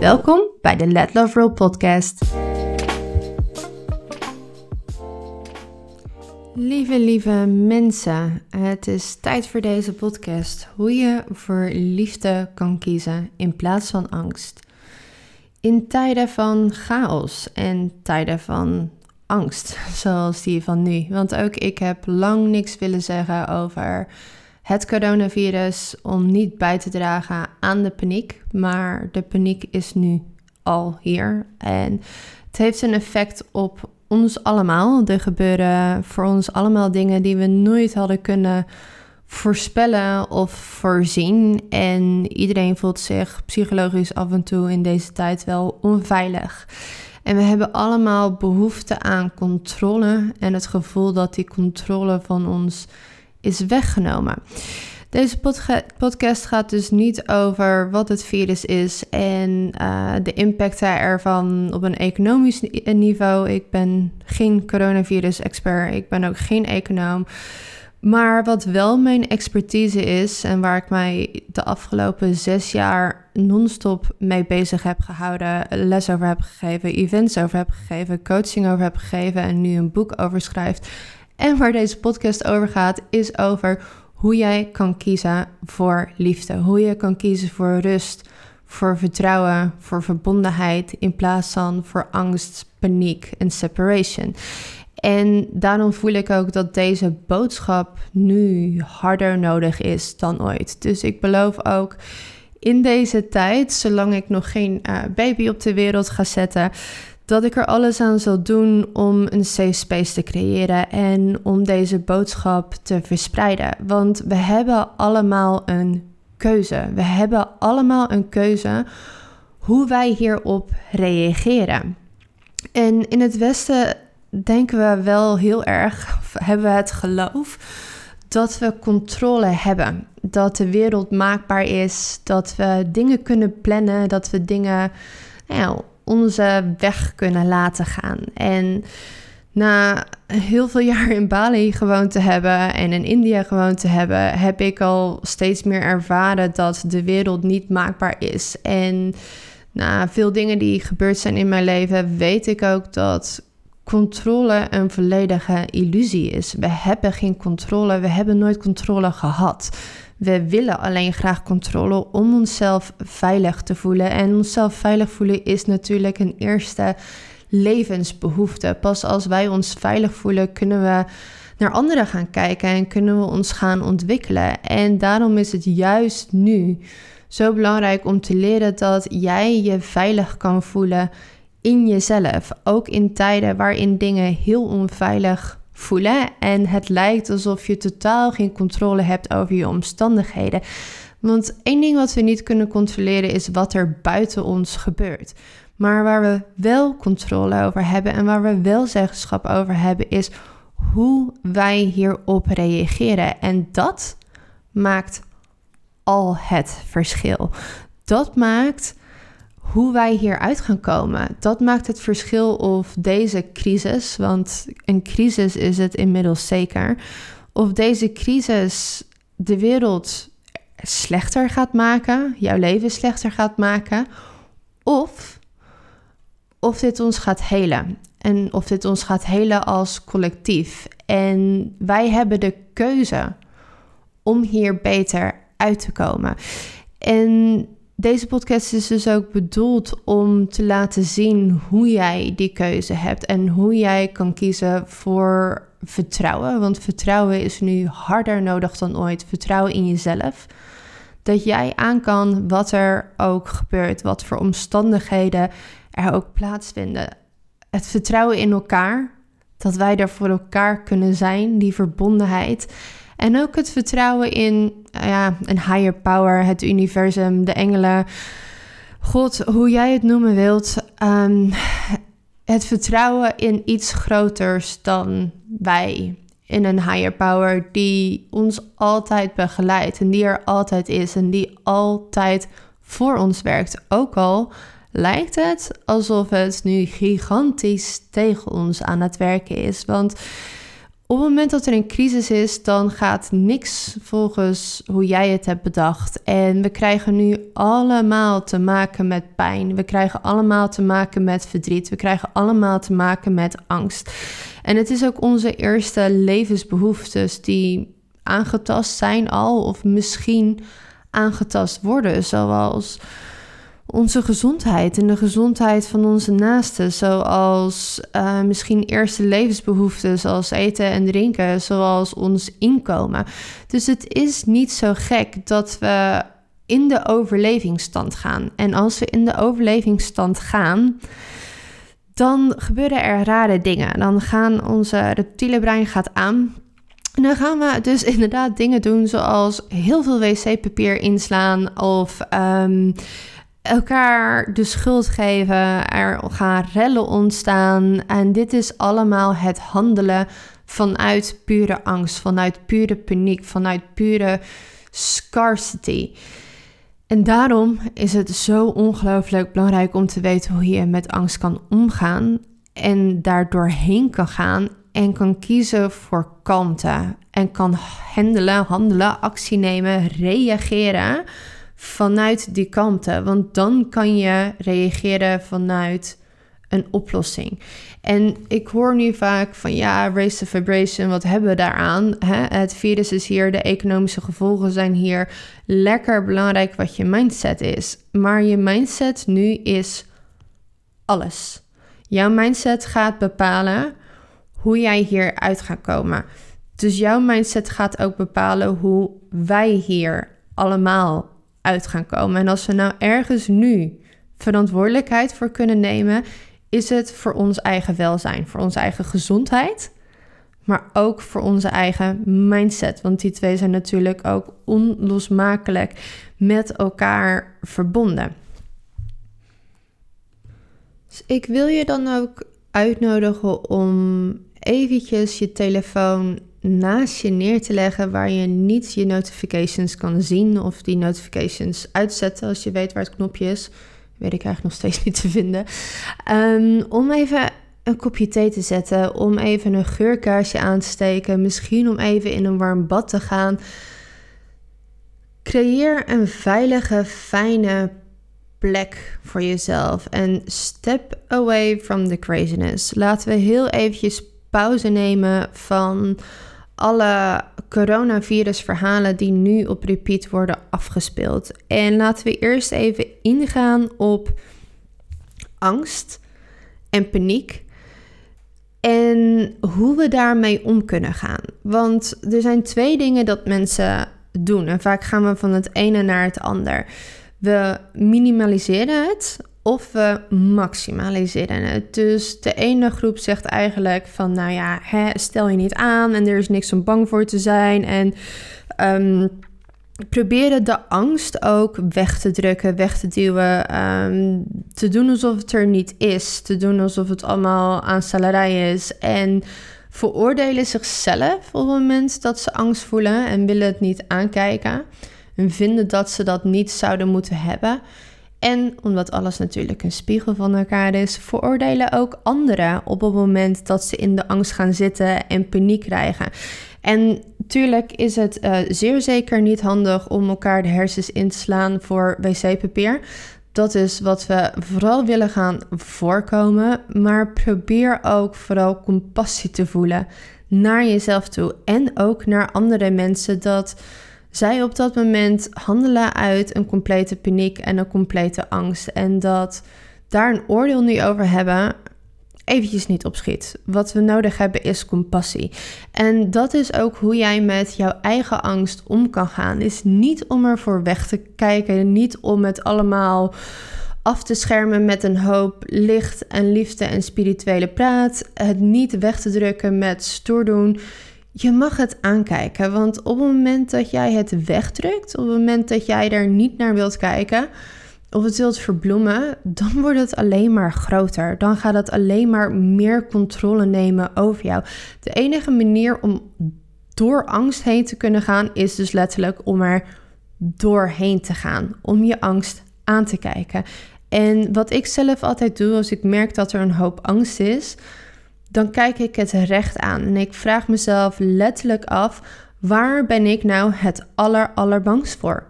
Welkom bij de Let Love Roll podcast. Lieve, lieve mensen, het is tijd voor deze podcast. Hoe je voor liefde kan kiezen in plaats van angst. In tijden van chaos en tijden van angst, zoals die van nu. Want ook ik heb lang niks willen zeggen over het coronavirus om niet bij te dragen aan de paniek. Maar de paniek is nu al hier. En het heeft een effect op ons allemaal. Er gebeuren voor ons allemaal dingen die we nooit hadden kunnen voorspellen of voorzien. En iedereen voelt zich psychologisch af en toe in deze tijd wel onveilig. En we hebben allemaal behoefte aan controle en het gevoel dat die controle van ons is weggenomen. Deze podcast gaat dus niet over wat het virus is en uh, de impact ervan op een economisch niveau. Ik ben geen coronavirus-expert, ik ben ook geen econoom. Maar wat wel mijn expertise is en waar ik mij de afgelopen zes jaar non-stop mee bezig heb gehouden, les over heb gegeven, events over heb gegeven, coaching over heb gegeven en nu een boek over schrijft. En waar deze podcast over gaat, is over hoe jij kan kiezen voor liefde. Hoe je kan kiezen voor rust, voor vertrouwen, voor verbondenheid in plaats van voor angst, paniek en separation. En daarom voel ik ook dat deze boodschap nu harder nodig is dan ooit. Dus ik beloof ook in deze tijd, zolang ik nog geen uh, baby op de wereld ga zetten, dat ik er alles aan zal doen om een safe space te creëren en om deze boodschap te verspreiden. Want we hebben allemaal een keuze. We hebben allemaal een keuze hoe wij hierop reageren. En in het Westen denken we wel heel erg, of hebben we het geloof, dat we controle hebben. Dat de wereld maakbaar is, dat we dingen kunnen plannen, dat we dingen nou, onze weg kunnen laten gaan. En na heel veel jaar in Bali gewoond te hebben en in India gewoond te hebben, heb ik al steeds meer ervaren dat de wereld niet maakbaar is. En na veel dingen die gebeurd zijn in mijn leven, weet ik ook dat controle een volledige illusie is. We hebben geen controle, we hebben nooit controle gehad. We willen alleen graag controle om onszelf veilig te voelen. En onszelf veilig voelen is natuurlijk een eerste levensbehoefte. Pas als wij ons veilig voelen, kunnen we naar anderen gaan kijken en kunnen we ons gaan ontwikkelen. En daarom is het juist nu zo belangrijk om te leren dat jij je veilig kan voelen in jezelf. Ook in tijden waarin dingen heel onveilig voelen en het lijkt alsof je totaal geen controle hebt over je omstandigheden. Want één ding wat we niet kunnen controleren is wat er buiten ons gebeurt. Maar waar we wel controle over hebben en waar we wel zeggenschap over hebben, is hoe wij hierop reageren. En dat maakt al het verschil. Dat maakt hoe wij hieruit gaan komen. Dat maakt het verschil of deze crisis, want een crisis is het inmiddels zeker, of deze crisis de wereld slechter gaat maken, jouw leven slechter gaat maken, of of dit ons gaat helen. En of dit ons gaat helen als collectief. En wij hebben de keuze om hier beter uit te komen. En deze podcast is dus ook bedoeld om te laten zien hoe jij die keuze hebt en hoe jij kan kiezen voor vertrouwen. Want vertrouwen is nu harder nodig dan ooit. Vertrouwen in jezelf. Dat jij aan kan wat er ook gebeurt, wat voor omstandigheden er ook plaatsvinden. Het vertrouwen in elkaar, dat wij er voor elkaar kunnen zijn, die verbondenheid. En ook het vertrouwen in ja, een higher power, het universum, de engelen, God, hoe jij het noemen wilt, ehm, het vertrouwen in iets groters dan wij. In een higher power die ons altijd begeleidt en die er altijd is en die altijd voor ons werkt. Ook al lijkt het alsof het nu gigantisch tegen ons aan het werken is. Want op het moment dat er een crisis is, dan gaat niks volgens hoe jij het hebt bedacht. En we krijgen nu allemaal te maken met pijn. We krijgen allemaal te maken met verdriet. We krijgen allemaal te maken met angst. En het is ook onze eerste levensbehoeftes die aangetast zijn al, of misschien aangetast worden, zoals onze gezondheid en de gezondheid van onze naasten, zoals uh, misschien eerste levensbehoeften, zoals eten en drinken, zoals ons inkomen. Dus het is niet zo gek dat we in de overlevingsstand gaan. En als we in de overlevingsstand gaan, dan gebeuren er rare dingen. Dan gaan onze reptiele brein gaat aan. En dan gaan we dus inderdaad dingen doen zoals heel veel wc-papier inslaan of um, elkaar de schuld geven, er gaan rellen ontstaan. En dit is allemaal het handelen vanuit pure angst, vanuit pure paniek, vanuit pure scarcity. En daarom is het zo ongelooflijk belangrijk om te weten hoe je met angst kan omgaan en daardoorheen kan gaan en kan kiezen voor kalmte en kan handelen, handelen, actie nemen, reageren vanuit die kanten. Want dan kan je reageren vanuit een oplossing. En ik hoor nu vaak van ja, raise the vibration, wat hebben we daaraan? Hè? Het virus is hier, de economische gevolgen zijn hier. Lekker belangrijk wat je mindset is. Maar je mindset nu is alles. Jouw mindset gaat bepalen hoe jij hieruit gaat komen. Dus jouw mindset gaat ook bepalen hoe wij hier allemaal uit gaan komen. En als we nou ergens nu verantwoordelijkheid voor kunnen nemen, is het voor ons eigen welzijn, voor onze eigen gezondheid, maar ook voor onze eigen mindset. Want die twee zijn natuurlijk ook onlosmakelijk met elkaar verbonden. Dus ik wil je dan ook uitnodigen om eventjes je telefoon naast je neer te leggen waar je niet je notifications kan zien of die notifications uitzetten als je weet waar het knopje is. Weet ik eigenlijk nog steeds niet te vinden. Um, om even een kopje thee te zetten, om even een geurkaarsje aan te steken, misschien om even in een warm bad te gaan. Creëer een veilige, fijne plek voor jezelf en step away from the craziness. Laten we heel eventjes pauze nemen van alle coronavirusverhalen die nu op repeat worden afgespeeld. En laten we eerst even ingaan op angst en paniek. En hoe we daarmee om kunnen gaan. Want er zijn twee dingen dat mensen doen. En vaak gaan we van het ene naar het ander. We minimaliseren het of we maximaliseren het. Dus de ene groep zegt eigenlijk van, nou ja, hè, stel je niet aan en er is niks om bang voor te zijn. En um, proberen de angst ook weg te drukken, weg te duwen. Ehm, te doen alsof het er niet is. Te doen alsof het allemaal aan salarij is. En veroordelen zichzelf op het moment dat ze angst voelen en willen het niet aankijken. En vinden dat ze dat niet zouden moeten hebben. En omdat alles natuurlijk een spiegel van elkaar is, veroordelen ook anderen op het moment dat ze in de angst gaan zitten en paniek krijgen. En tuurlijk is het uh, zeer zeker niet handig om elkaar de hersens in te slaan voor wc-papier. Dat is wat we vooral willen gaan voorkomen. Maar probeer ook vooral compassie te voelen naar jezelf toe en ook naar andere mensen. Dat zij op dat moment handelen uit een complete paniek en een complete angst. En dat daar een oordeel nu over hebben, eventjes niet opschiet. Wat we nodig hebben is compassie. En dat is ook hoe jij met jouw eigen angst om kan gaan. Is niet om ervoor weg te kijken, niet om het allemaal af te schermen met een hoop licht en liefde en spirituele praat. Het niet weg te drukken met stoer doen je mag het aankijken. Want op het moment dat jij het wegdrukt, op het moment dat jij er niet naar wilt kijken, of het wilt verbloemen, dan wordt het alleen maar groter. Dan gaat het alleen maar meer controle nemen over jou. De enige manier om door angst heen te kunnen gaan, is dus letterlijk om er doorheen te gaan. Om je angst aan te kijken. En wat ik zelf altijd doe als ik merk dat er een hoop angst is, dan kijk ik het recht aan. En ik vraag mezelf letterlijk af: waar ben ik nou het aller, allerbangst voor?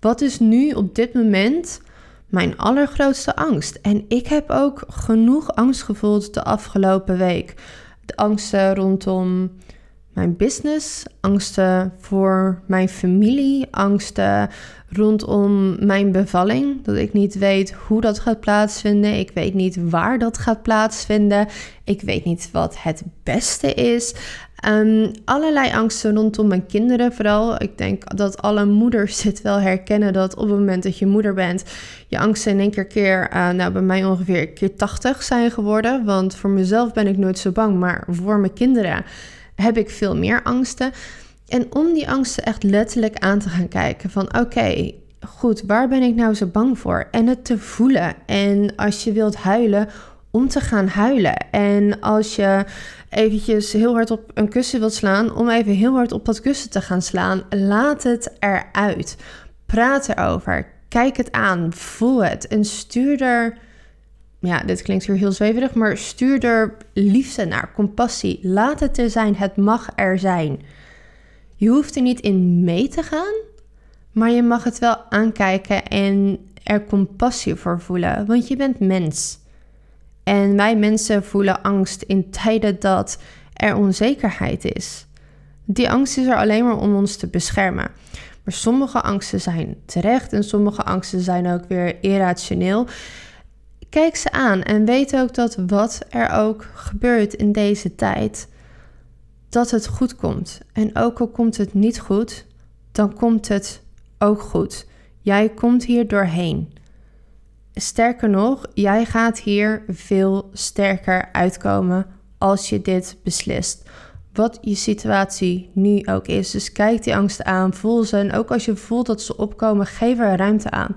Wat is nu op dit moment mijn allergrootste angst? En ik heb ook genoeg angst gevoeld de afgelopen week. De angsten rondom mijn business, angsten voor mijn familie, angsten rondom mijn bevalling. Dat ik niet weet hoe dat gaat plaatsvinden. Ik weet niet waar dat gaat plaatsvinden. Ik weet niet wat het beste is. Um, allerlei angsten rondom mijn kinderen vooral. Ik denk dat alle moeders dit wel herkennen. Dat op het moment dat je moeder bent, je angsten in één keer, keer uh, nou bij mij ongeveer keer 80 zijn geworden. Want voor mezelf ben ik nooit zo bang, maar voor mijn kinderen heb ik veel meer angsten. En om die angsten echt letterlijk aan te gaan kijken van oké, goed, waar ben ik nou zo bang voor? En het te voelen. En als je wilt huilen, om te gaan huilen. En als je eventjes heel hard op een kussen wilt slaan, om even heel hard op dat kussen te gaan slaan, laat het eruit. Praat erover. Kijk het aan. Voel het. En stuur er ja, dit klinkt weer heel zweverig, maar stuur er liefde naar, compassie. Laat het er zijn, het mag er zijn. Je hoeft er niet in mee te gaan, maar je mag het wel aankijken en er compassie voor voelen, want je bent mens. En wij mensen voelen angst in tijden dat er onzekerheid is. Die angst is er alleen maar om ons te beschermen. Maar sommige angsten zijn terecht en sommige angsten zijn ook weer irrationeel. Kijk ze aan en weet ook dat wat er ook gebeurt in deze tijd, dat het goed komt. En ook al komt het niet goed, dan komt het ook goed. Jij komt hier doorheen. Sterker nog, jij gaat hier veel sterker uitkomen als je dit beslist. Wat je situatie nu ook is. Dus kijk die angsten aan, voel ze. En ook als je voelt dat ze opkomen, geef er ruimte aan.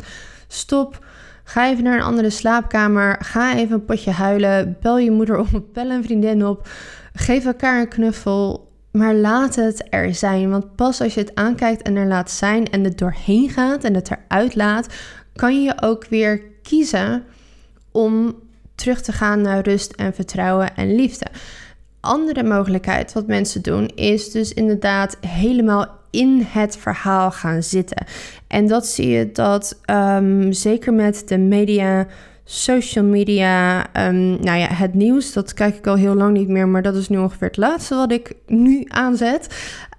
Stop Ga even naar een andere slaapkamer. Ga even een potje huilen. Bel je moeder op. Bel een vriendin op. Geef elkaar een knuffel. Maar laat het er zijn. Want pas als je het aankijkt en er laat zijn en het doorheen gaat en het eruit laat, kan je ook weer kiezen om terug te gaan naar rust en vertrouwen en liefde. Andere mogelijkheid wat mensen doen is dus inderdaad helemaal in het verhaal gaan zitten. En dat zie je dat um, zeker met de media, social media, um, nou ja, het nieuws, dat kijk ik al heel lang niet meer, maar dat is nu ongeveer het laatste wat ik nu aanzet.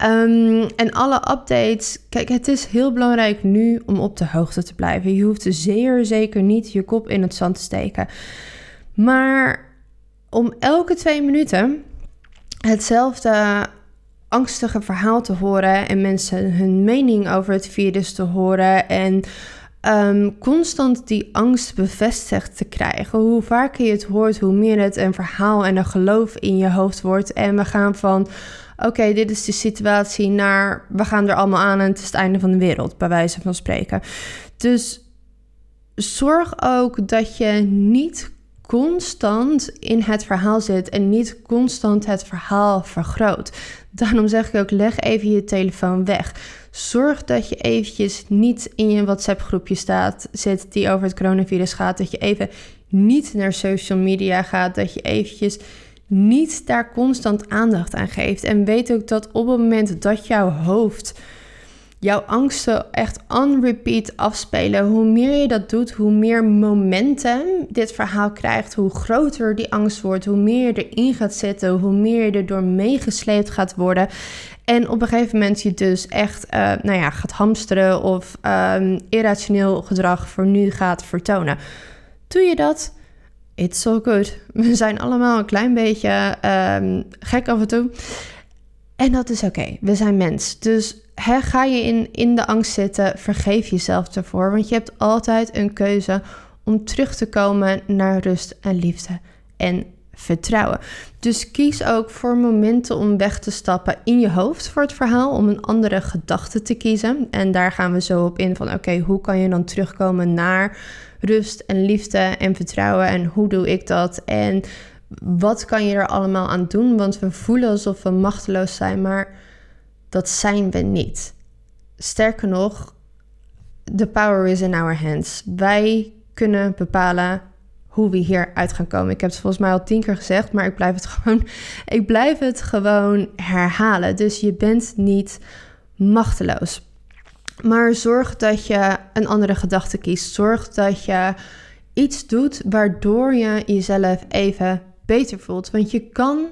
Um, en alle updates, kijk, het is heel belangrijk nu om op de hoogte te blijven. Je hoeft zeer zeker niet je kop in het zand te steken. Maar om elke twee minuten hetzelfde angstige verhaal te horen en mensen hun mening over het virus te horen en um, constant die angst bevestigd te krijgen. Hoe vaker je het hoort, hoe meer het een verhaal en een geloof in je hoofd wordt. En we gaan van oké, dit is de situatie naar we gaan er allemaal aan en het is het einde van de wereld, bij wijze van spreken. Dus zorg ook dat je niet constant in het verhaal zit en niet constant het verhaal vergroot. Daarom zeg ik ook, leg even je telefoon weg. Zorg dat je eventjes niet in je WhatsApp groepje staat, zit die over het coronavirus gaat. Dat je even niet naar social media gaat. Dat je eventjes niet daar constant aandacht aan geeft. En weet ook dat op het moment dat jouw hoofd jouw angsten echt on repeat afspelen. Hoe meer je dat doet, hoe meer momentum dit verhaal krijgt, hoe groter die angst wordt, hoe meer je erin gaat zitten, hoe meer je erdoor meegesleept gaat worden. En op een gegeven moment je dus echt uh, nou ja, gaat hamsteren of um, irrationeel gedrag voor nu gaat vertonen. Doe je dat? It's so good. We zijn allemaal een klein beetje um, gek af en toe. En dat is oké. We zijn mens. Dus ga je in, in de angst zitten, vergeef jezelf ervoor. Want je hebt altijd een keuze om terug te komen naar rust en liefde. En vertrouwen. Dus kies ook voor momenten om weg te stappen in je hoofd voor het verhaal, om een andere gedachte te kiezen. En daar gaan we zo op in van oké, hoe kan je dan terugkomen naar rust en liefde en vertrouwen en hoe doe ik dat en wat kan je er allemaal aan doen? Want we voelen alsof we machteloos zijn, maar dat zijn we niet. Sterker nog, the power is in our hands. Wij kunnen bepalen hoe we hieruit gaan komen. Ik heb het volgens mij al tien keer gezegd, maar ik blijf het gewoon, ik blijf het gewoon herhalen. Dus je bent niet machteloos. Maar zorg dat je een andere gedachte kiest. Zorg dat je iets doet waardoor je jezelf even beter voelt. Want je kan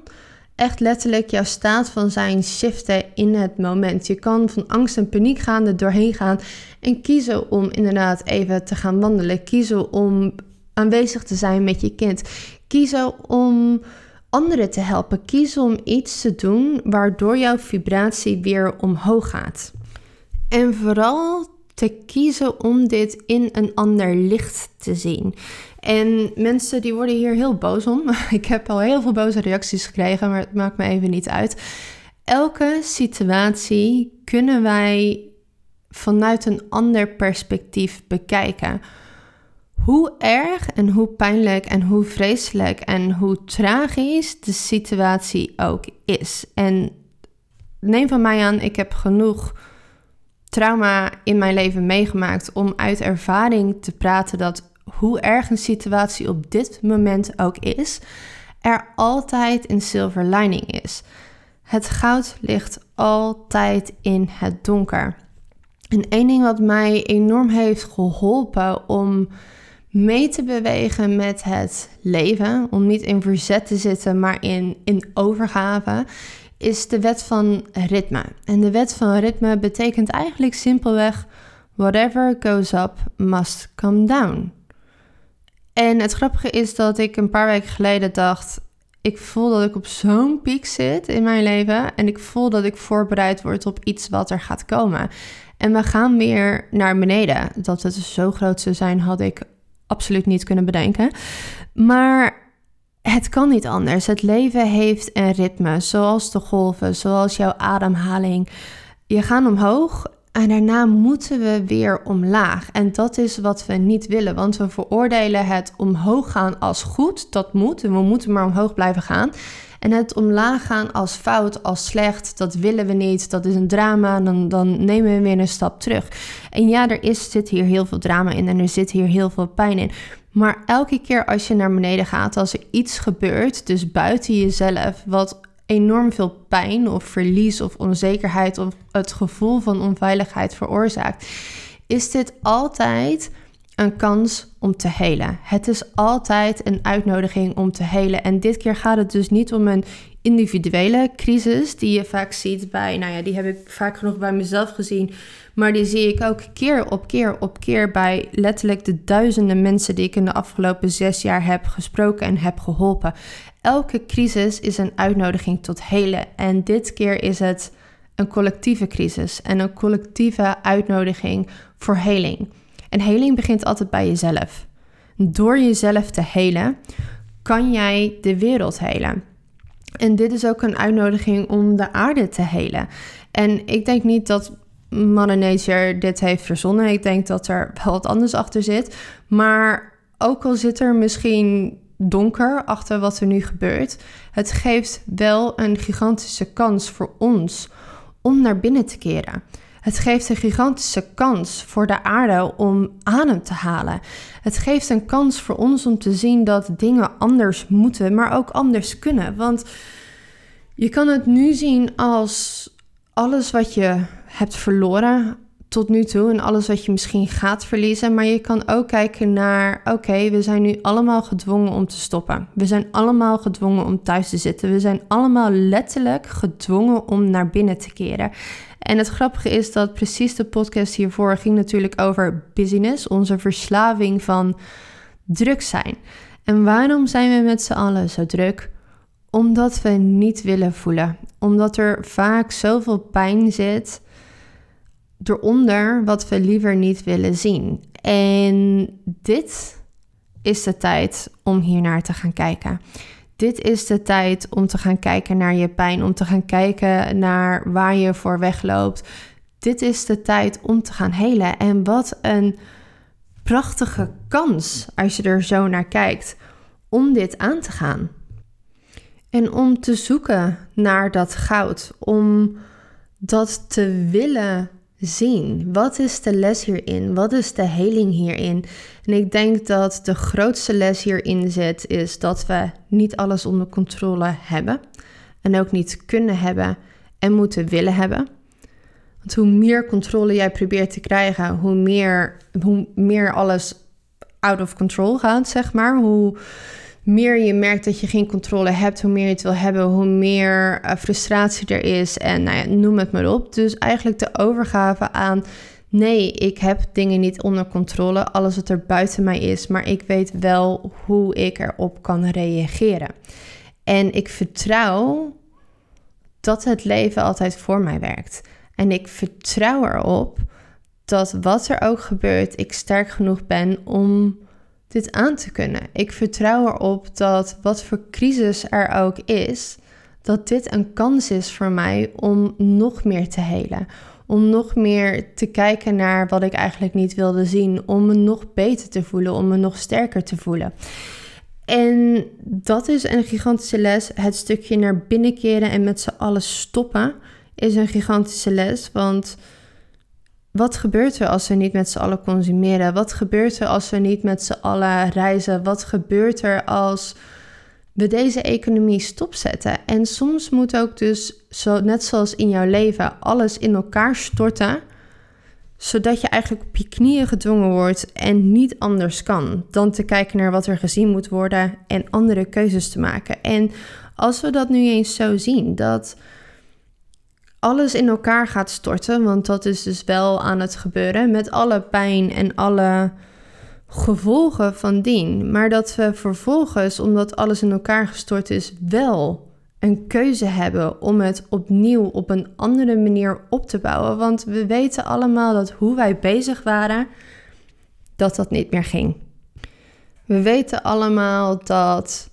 echt letterlijk jouw staat van zijn shiften in het moment. Je kan van angst en paniek gaan, er doorheen gaan en kiezen om inderdaad even te gaan wandelen. Kiezen om aanwezig te zijn met je kind. Kiezen om anderen te helpen. Kiezen om iets te doen waardoor jouw vibratie weer omhoog gaat. En vooral te kiezen om dit in een ander licht te zien. En mensen die worden hier heel boos om. Ik heb al heel veel boze reacties gekregen, maar het maakt me even niet uit. Elke situatie kunnen wij vanuit een ander perspectief bekijken. Hoe erg en hoe pijnlijk en hoe vreselijk en hoe tragisch de situatie ook is. En neem van mij aan, ik heb genoeg trauma in mijn leven meegemaakt om uit ervaring te praten dat hoe erg een situatie op dit moment ook is, er altijd een silver lining is. Het goud ligt altijd in het donker. En één ding wat mij enorm heeft geholpen om mee te bewegen met het leven, om niet in verzet te zitten, maar in, in overgave, is de wet van ritme. En de wet van ritme betekent eigenlijk simpelweg: whatever goes up must come down. En het grappige is dat ik een paar weken geleden dacht: ik voel dat ik op zo'n piek zit in mijn leven en ik voel dat ik voorbereid word op iets wat er gaat komen. En we gaan weer naar beneden. Dat het zo groot zou zijn, had ik absoluut niet kunnen bedenken. Maar het kan niet anders. Het leven heeft een ritme, zoals de golven, zoals jouw ademhaling. Je gaat omhoog en daarna moeten we weer omlaag. En dat is wat we niet willen, want we veroordelen het omhoog gaan als goed. Dat moet en we moeten maar omhoog blijven gaan. En het omlaag gaan als fout, als slecht, dat willen we niet. Dat is een drama, dan, dan nemen we weer een stap terug. En ja, er is, zit hier heel veel drama in en er zit hier heel veel pijn in. Maar elke keer als je naar beneden gaat, als er iets gebeurt, dus buiten jezelf, wat enorm veel pijn of verlies of onzekerheid of het gevoel van onveiligheid veroorzaakt, is dit altijd een kans om te helen. Het is altijd een uitnodiging om te helen. En dit keer gaat het dus niet om een individuele crisis die je vaak ziet bij, nou ja, die heb ik vaak genoeg bij mezelf gezien, maar die zie ik ook keer op keer op keer bij letterlijk de duizenden mensen die ik in de afgelopen zes jaar heb gesproken en heb geholpen. Elke crisis is een uitnodiging tot helen. En dit keer is het een collectieve crisis en een collectieve uitnodiging voor heling. En heling begint altijd bij jezelf. Door jezelf te helen, kan jij de wereld helen. En dit is ook een uitnodiging om de aarde te helen. En ik denk niet dat Mother Nature dit heeft verzonnen. Ik denk dat er wel wat anders achter zit. Maar ook al zit er misschien donker achter wat er nu gebeurt, het geeft wel een gigantische kans voor ons om naar binnen te keren. Het geeft een gigantische kans voor de aarde om adem te halen. Het geeft een kans voor ons om te zien dat dingen anders moeten, maar ook anders kunnen. Want je kan het nu zien als alles wat je hebt verloren tot nu toe en alles wat je misschien gaat verliezen. Maar je kan ook kijken naar: oké, we zijn nu allemaal gedwongen om te stoppen. We zijn allemaal gedwongen om thuis te zitten. We zijn allemaal letterlijk gedwongen om naar binnen te keren. En het grappige is dat precies de podcast hiervoor ging natuurlijk over business, onze verslaving van druk zijn. En waarom zijn we met z'n allen zo druk? Omdat we niet willen voelen. Omdat er vaak zoveel pijn zit eronder wat we liever niet willen zien. En dit is de tijd om hier naar te gaan kijken. dit is de tijd om te gaan kijken naar je pijn, om te gaan kijken naar waar je voor wegloopt. Dit is de tijd om te gaan helen. En wat een prachtige kans als je er zo naar kijkt om dit aan te gaan. En om te zoeken naar dat goud, om dat te willen zien. Wat is de les hierin? Wat is de heling hierin? En ik denk dat de grootste les hierin zit, is dat we niet alles onder controle hebben. En ook niet kunnen hebben en moeten willen hebben. Want hoe meer controle jij probeert te krijgen, hoe meer, hoe meer alles out of control gaat, zeg maar. Hoe meer je merkt dat je geen controle hebt, hoe meer je het wil hebben, hoe meer uh, frustratie er is. En nou ja, noem het maar op. Dus eigenlijk de overgave aan. Nee, ik heb dingen niet onder controle. Alles wat er buiten mij is. Maar ik weet wel hoe ik erop kan reageren. En ik vertrouw dat het leven altijd voor mij werkt. En ik vertrouw erop dat wat er ook gebeurt, ik sterk genoeg ben om dit aan te kunnen. Ik vertrouw erop dat wat voor crisis er ook is, dat dit een kans is voor mij om nog meer te helen. Om nog meer te kijken naar wat ik eigenlijk niet wilde zien. Om me nog beter te voelen, om me nog sterker te voelen. En dat is een gigantische les. Het stukje naar binnen keren en met z'n allen stoppen is een gigantische les. Want wat gebeurt er als we niet met z'n allen consumeren? Wat gebeurt er als we niet met z'n allen reizen? Wat gebeurt er als we deze economie stopzetten? En soms moet ook dus, zo, net zoals in jouw leven, alles in elkaar storten zodat je eigenlijk op je knieën gedwongen wordt en niet anders kan dan te kijken naar wat er gezien moet worden en andere keuzes te maken. En als we dat nu eens zo zien, dat alles in elkaar gaat storten, want dat is dus wel aan het gebeuren met alle pijn en alle gevolgen van dien, maar dat we vervolgens, omdat alles in elkaar gestort is, wel een keuze hebben om het opnieuw op een andere manier op te bouwen. Want we weten allemaal dat hoe wij bezig waren, dat dat niet meer ging. We weten allemaal dat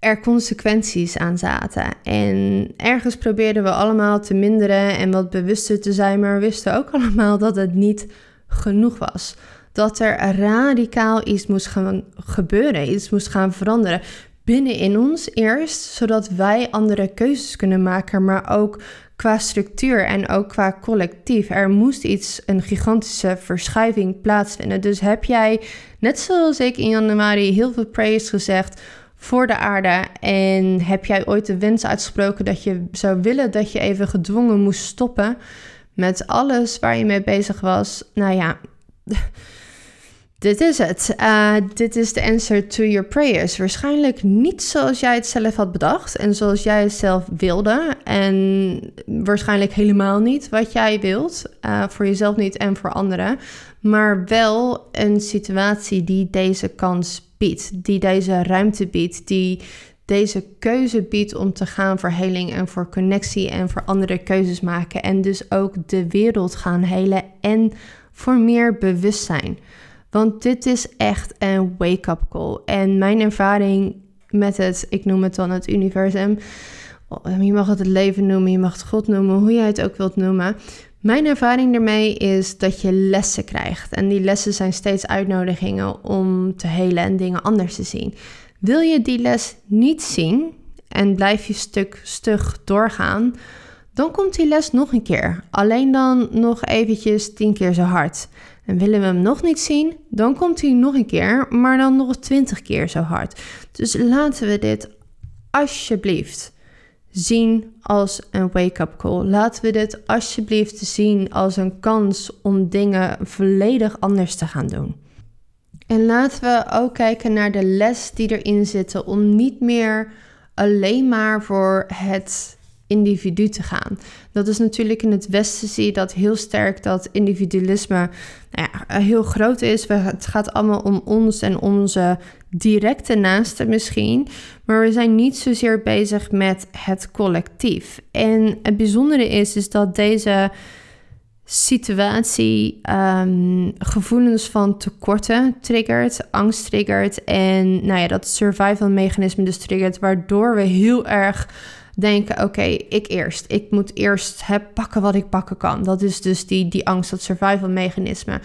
er consequenties aan zaten. En ergens probeerden we allemaal te minderen en wat bewuster te zijn, maar we wisten ook allemaal dat het niet genoeg was. Dat er radicaal iets moest gaan gebeuren, iets moest gaan veranderen. Binnen in ons eerst, zodat wij andere keuzes kunnen maken, maar ook qua structuur en ook qua collectief. Er moest iets, een gigantische verschuiving plaatsvinden. Dus heb jij, net zoals ik in januari, heel veel praise gezegd voor de aarde. En heb jij ooit de wens uitgesproken dat je zou willen dat je even gedwongen moest stoppen met alles waar je mee bezig was? Nou ja, dit is het. Uh, dit is de answer to your prayers. Waarschijnlijk niet zoals jij het zelf had bedacht en zoals jij het zelf wilde. En waarschijnlijk helemaal niet wat jij wilt. Uh, voor jezelf niet en voor anderen. Maar wel een situatie die deze kans die deze ruimte biedt, die deze keuze biedt om te gaan voor heling en voor connectie en voor andere keuzes maken. En dus ook de wereld gaan helen en voor meer bewustzijn. Want dit is echt een wake-up call. En mijn ervaring met het, ik noem het dan het universum. Je mag het het leven noemen, je mag het God noemen, hoe jij het ook wilt noemen. Mijn ervaring daarmee is dat je lessen krijgt. En die lessen zijn steeds uitnodigingen om te helen en dingen anders te zien. Wil je die les niet zien en blijf je stuk stug doorgaan, dan komt die les nog een keer. Alleen dan nog eventjes tien keer zo hard. En willen we hem nog niet zien, dan komt hij nog een keer, maar dan nog twintig keer zo hard. Dus laten we dit alsjeblieft zien als een wake-up call. Laten we dit alsjeblieft zien als een kans om dingen volledig anders te gaan doen. En laten we ook kijken naar de les die erin zitten om niet meer alleen maar voor het individu te gaan. Dat is natuurlijk in het Westen zie je dat heel sterk dat individualisme nou ja, heel groot is. Het gaat allemaal om ons en onze directe naasten misschien. Maar we zijn niet zozeer bezig met het collectief. En het bijzondere is, is dat deze situatie ehm, gevoelens van tekorten triggert, angst triggert en nou ja, dat survival mechanisme dus triggert, waardoor we heel erg denken, oké, ik eerst. Ik moet eerst pakken wat ik pakken kan. Dat is dus die, die angst, dat survival mechanisme.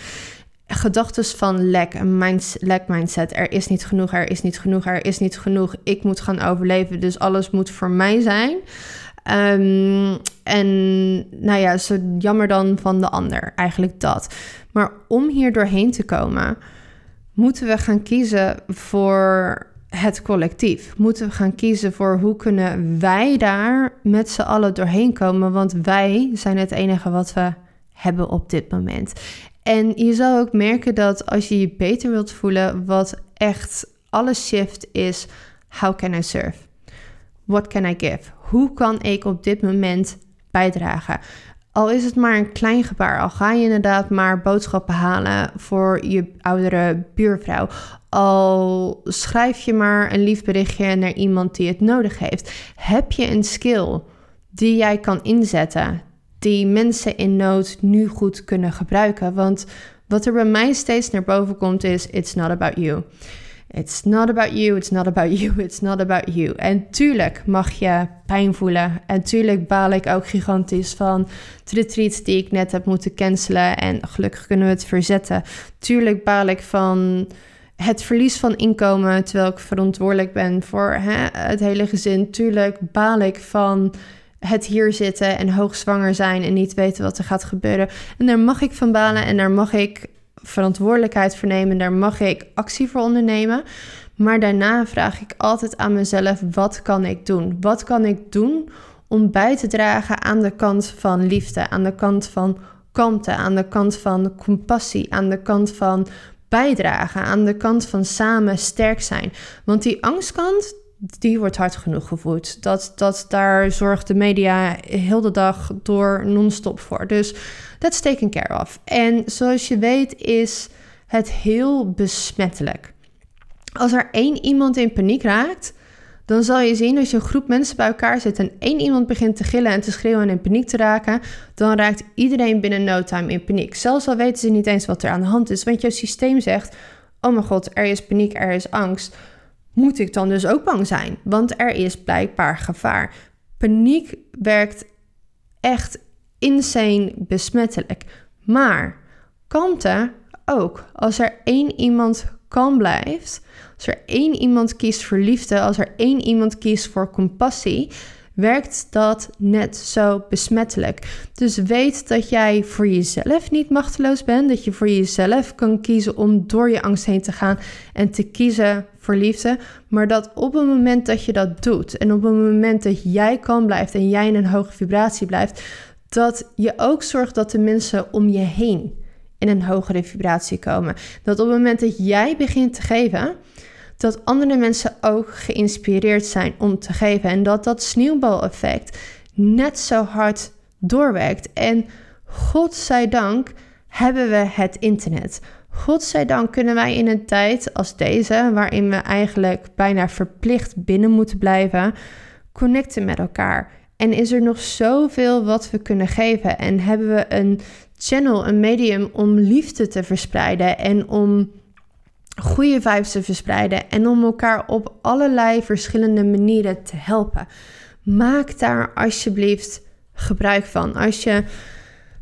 Gedachten van lek, een mind, lek mindset. Er is niet genoeg, er is niet genoeg, er is niet genoeg. Ik moet gaan overleven, dus alles moet voor mij zijn. Um, en nou ja, zo jammer dan van de ander, eigenlijk dat. Maar om hier doorheen te komen, moeten we gaan kiezen voor het collectief. Moeten we gaan kiezen voor hoe kunnen wij daar met z'n allen doorheen komen. Want wij zijn het enige wat we hebben op dit moment. En je zal ook merken dat als je je beter wilt voelen, wat echt alles shift is: how can I serve? What can I give? Hoe kan ik op dit moment bijdragen? Al is het maar een klein gebaar, al ga je inderdaad maar boodschappen halen voor je oudere buurvrouw, al schrijf je maar een lief berichtje naar iemand die het nodig heeft, heb je een skill die jij kan inzetten, die mensen in nood nu goed kunnen gebruiken. Want wat er bij mij steeds naar boven komt is: it's not about you. It's not about you, it's not about you, it's not about you. En tuurlijk mag je pijn voelen. En tuurlijk baal ik ook gigantisch van de retreats die ik net heb moeten cancelen. En gelukkig kunnen we het verzetten. Tuurlijk baal ik van het verlies van inkomen terwijl ik verantwoordelijk ben voor hè, het hele gezin. Tuurlijk baal ik van het hier zitten en hoogzwanger zijn en niet weten wat er gaat gebeuren. En daar mag ik van balen en daar mag ik verantwoordelijkheid voor nemen. Daar mag ik actie voor ondernemen. Maar daarna vraag ik altijd aan mezelf: wat kan ik doen? Wat kan ik doen om bij te dragen aan de kant van liefde, aan de kant van kalmte, aan de kant van compassie, aan de kant van bijdragen, aan de kant van samen sterk zijn. Want die angstkant, die wordt hard genoeg gevoed. Dat, dat, daar zorgt de media heel de dag door non-stop voor. Dus that's taken care of. En zoals je weet is het heel besmettelijk. Als er één iemand in paniek raakt, dan zal je zien als je een groep mensen bij elkaar zit en één iemand begint te gillen en te schreeuwen en in paniek te raken, dan raakt iedereen binnen no time in paniek. Zelfs al weten ze niet eens wat er aan de hand is, want jouw systeem zegt: Oh mijn god, er is paniek, er is angst moet ik dan dus ook bang zijn? Want er is blijkbaar gevaar. Paniek werkt echt insane besmettelijk. Maar kalmte ook. Als er één iemand kalm blijft, als er één iemand kiest voor liefde, als er één iemand kiest voor compassie, werkt dat net zo besmettelijk. Dus weet dat jij voor jezelf niet machteloos bent, dat je voor jezelf kan kiezen om door je angst heen te gaan en te kiezen voor liefde, maar dat op het moment dat je dat doet en op het moment dat jij kan blijft en jij in een hoge vibratie blijft, dat je ook zorgt dat de mensen om je heen in een hogere vibratie komen. Dat op het moment dat jij begint te geven, dat andere mensen ook geïnspireerd zijn om te geven. En dat dat sneeuwbaleffect net zo hard doorwerkt. En godzijdank hebben we het internet. Godzijdank kunnen wij in een tijd als deze, waarin we eigenlijk bijna verplicht binnen moeten blijven, connecten met elkaar. En is er nog zoveel wat we kunnen geven? En hebben we een channel, een medium om liefde te verspreiden en om goede vibes te verspreiden en om elkaar op allerlei verschillende manieren te helpen. Maak daar alsjeblieft gebruik van. Als je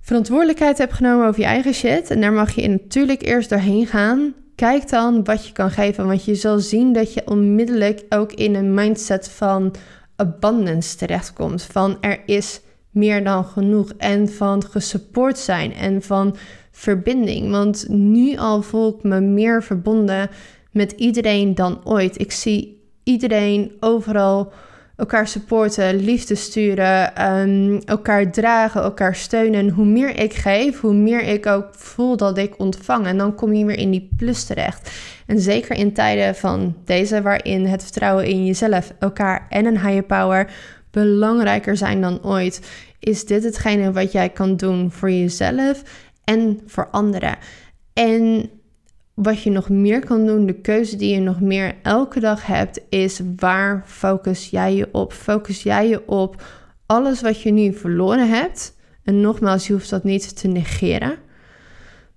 verantwoordelijkheid hebt genomen over je eigen shit, en daar mag je natuurlijk eerst doorheen gaan. Kijk dan wat je kan geven, want je zal zien dat je onmiddellijk ook in een mindset van abundance terechtkomt. Van er is meer dan genoeg en van gesupport zijn en van verbinding. Want nu al voel ik me meer verbonden met iedereen dan ooit. Ik zie iedereen overal elkaar supporten, liefde sturen, ehm, elkaar dragen, elkaar steunen. En hoe meer ik geef, hoe meer ik ook voel dat ik ontvang. En dan kom je weer in die plus terecht. En zeker in tijden van deze, waarin het vertrouwen in jezelf, elkaar en een higher power belangrijker zijn dan ooit, is dit hetgene wat jij kan doen voor jezelf en voor anderen. En wat je nog meer kan doen, de keuze die je nog meer elke dag hebt, is waar focus jij je op? Focus jij je op alles wat je nu verloren hebt En nogmaals, je hoeft dat niet te negeren.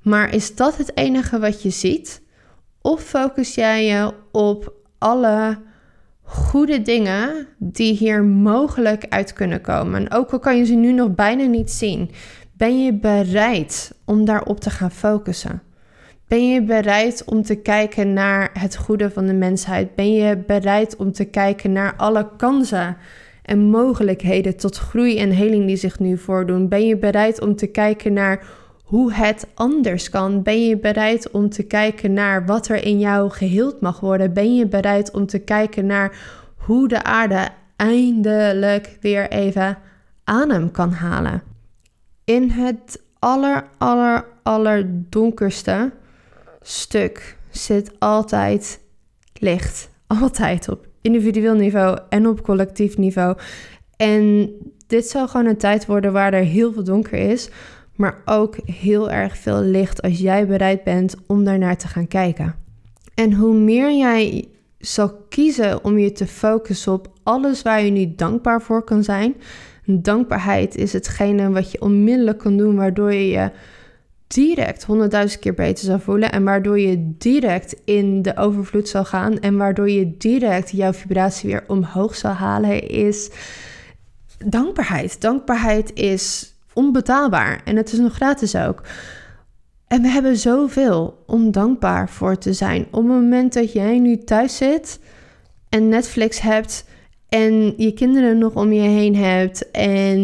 Maar is dat het enige wat je ziet? Of focus jij je op alle goede dingen die hier mogelijk uit kunnen komen? En ook al kan je ze nu nog bijna niet zien, ben je bereid om daarop te gaan focussen? Ben je bereid om te kijken naar het goede van de mensheid? Ben je bereid om te kijken naar alle kansen en mogelijkheden tot groei en heling die zich nu voordoen? Ben je bereid om te kijken naar hoe het anders kan? Ben je bereid om te kijken naar wat er in jou geheeld mag worden? Ben je bereid om te kijken naar hoe de aarde eindelijk weer even adem kan halen? In het aller, aller, aller donkerste stuk zit altijd licht. Altijd op individueel niveau en op collectief niveau. En dit zal gewoon een tijd worden waar er heel veel donker is, maar ook heel erg veel licht als jij bereid bent om daarnaar te gaan kijken. En hoe meer jij zal kiezen om je te focussen op alles waar je nu dankbaar voor kan zijn. Dankbaarheid is hetgene wat je onmiddellijk kan doen, waardoor je je direct honderdduizend keer beter zal voelen en waardoor je direct in de overvloed zal gaan en waardoor je direct jouw vibratie weer omhoog zal halen, is dankbaarheid. Dankbaarheid is onbetaalbaar en het is nog gratis ook. En we hebben zoveel om dankbaar voor te zijn. Op het moment dat jij nu thuis zit en Netflix hebt en je kinderen nog om je heen hebt en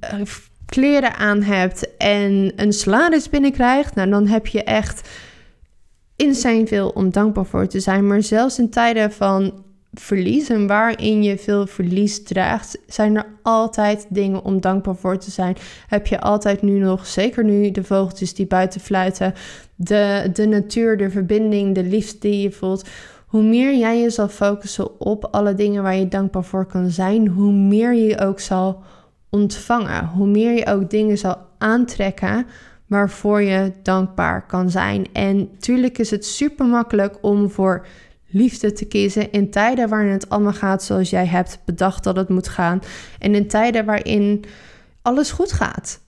eh, kleren aan hebt en een salaris binnenkrijgt, nou dan heb je echt insane veel om dankbaar voor te zijn. Maar zelfs in tijden van verlies en waarin je veel verlies draagt, zijn er altijd dingen om dankbaar voor te zijn. Heb je altijd nu nog, zeker nu, de vogeltjes die buiten fluiten, de, de natuur, de verbinding, de liefde die je voelt. Hoe meer jij je zal focussen op alle dingen waar je dankbaar voor kan zijn, hoe meer je ook zal ontvangen. Hoe meer je ook dingen zal aantrekken waarvoor je dankbaar kan zijn. En tuurlijk is het super makkelijk om voor liefde te kiezen in tijden waarin het allemaal gaat zoals jij hebt bedacht dat het moet gaan. En in tijden waarin alles goed gaat.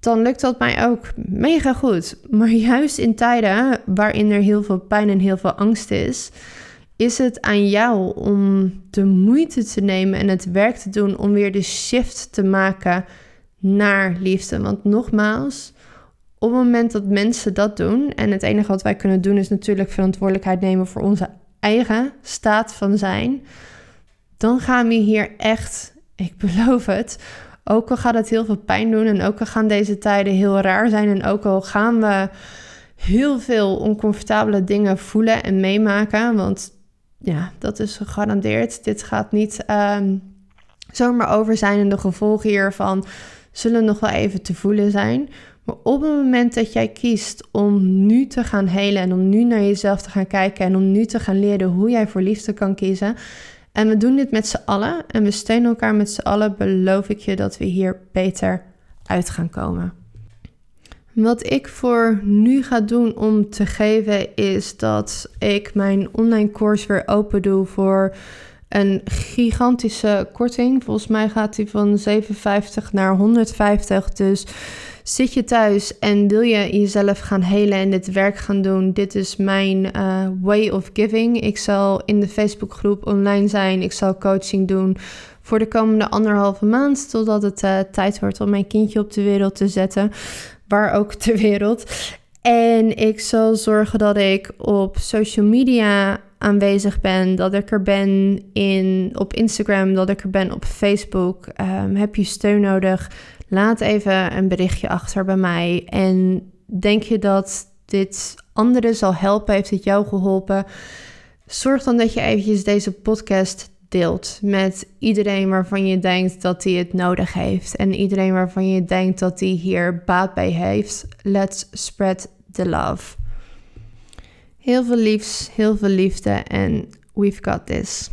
Dan lukt dat mij ook mega goed. Maar juist in tijden waarin er heel veel pijn en heel veel angst is, is het aan jou om de moeite te nemen en het werk te doen om weer de shift te maken naar liefde. Want nogmaals, op het moment dat mensen dat doen, en het enige wat wij kunnen doen is natuurlijk verantwoordelijkheid nemen voor onze eigen staat van zijn, dan gaan we hier echt, ik beloof het, ook al gaat het heel veel pijn doen en ook al gaan deze tijden heel raar zijn en ook al gaan we heel veel oncomfortabele dingen voelen en meemaken, want ja, dat is gegarandeerd. Dit gaat niet um, zomaar over zijn en de gevolgen hiervan zullen nog wel even te voelen zijn. Maar op het moment dat jij kiest om nu te gaan helen en om nu naar jezelf te gaan kijken en om nu te gaan leren hoe jij voor liefde kan kiezen. En we doen dit met z'n allen en we steunen elkaar met z'n allen, beloof ik je dat we hier beter uit gaan komen. Wat ik voor nu ga doen om te geven is dat ik mijn online course weer open doe voor een gigantische korting. Volgens mij gaat die van 57 naar 150. Dus zit je thuis en wil je jezelf gaan helen en dit werk gaan doen? Dit is mijn uh, way of giving. Ik zal in de Facebookgroep online zijn. Ik zal coaching doen voor de komende anderhalve maand. Totdat het uh, tijd wordt om mijn kindje op de wereld te zetten waar ook ter wereld. En ik zal zorgen dat ik op social media aanwezig ben, dat ik er ben in, op Instagram, dat ik er ben op Facebook. Ehm, heb je steun nodig? Laat even een berichtje achter bij mij. En denk je dat dit anderen zal helpen? Heeft het jou geholpen? Zorg dan dat je eventjes deze podcast deelt met iedereen waarvan je denkt dat hij het nodig heeft en iedereen waarvan je denkt dat hij hier baat bij heeft. Let's spread the love. Heel veel liefs, heel veel liefde en we've got this.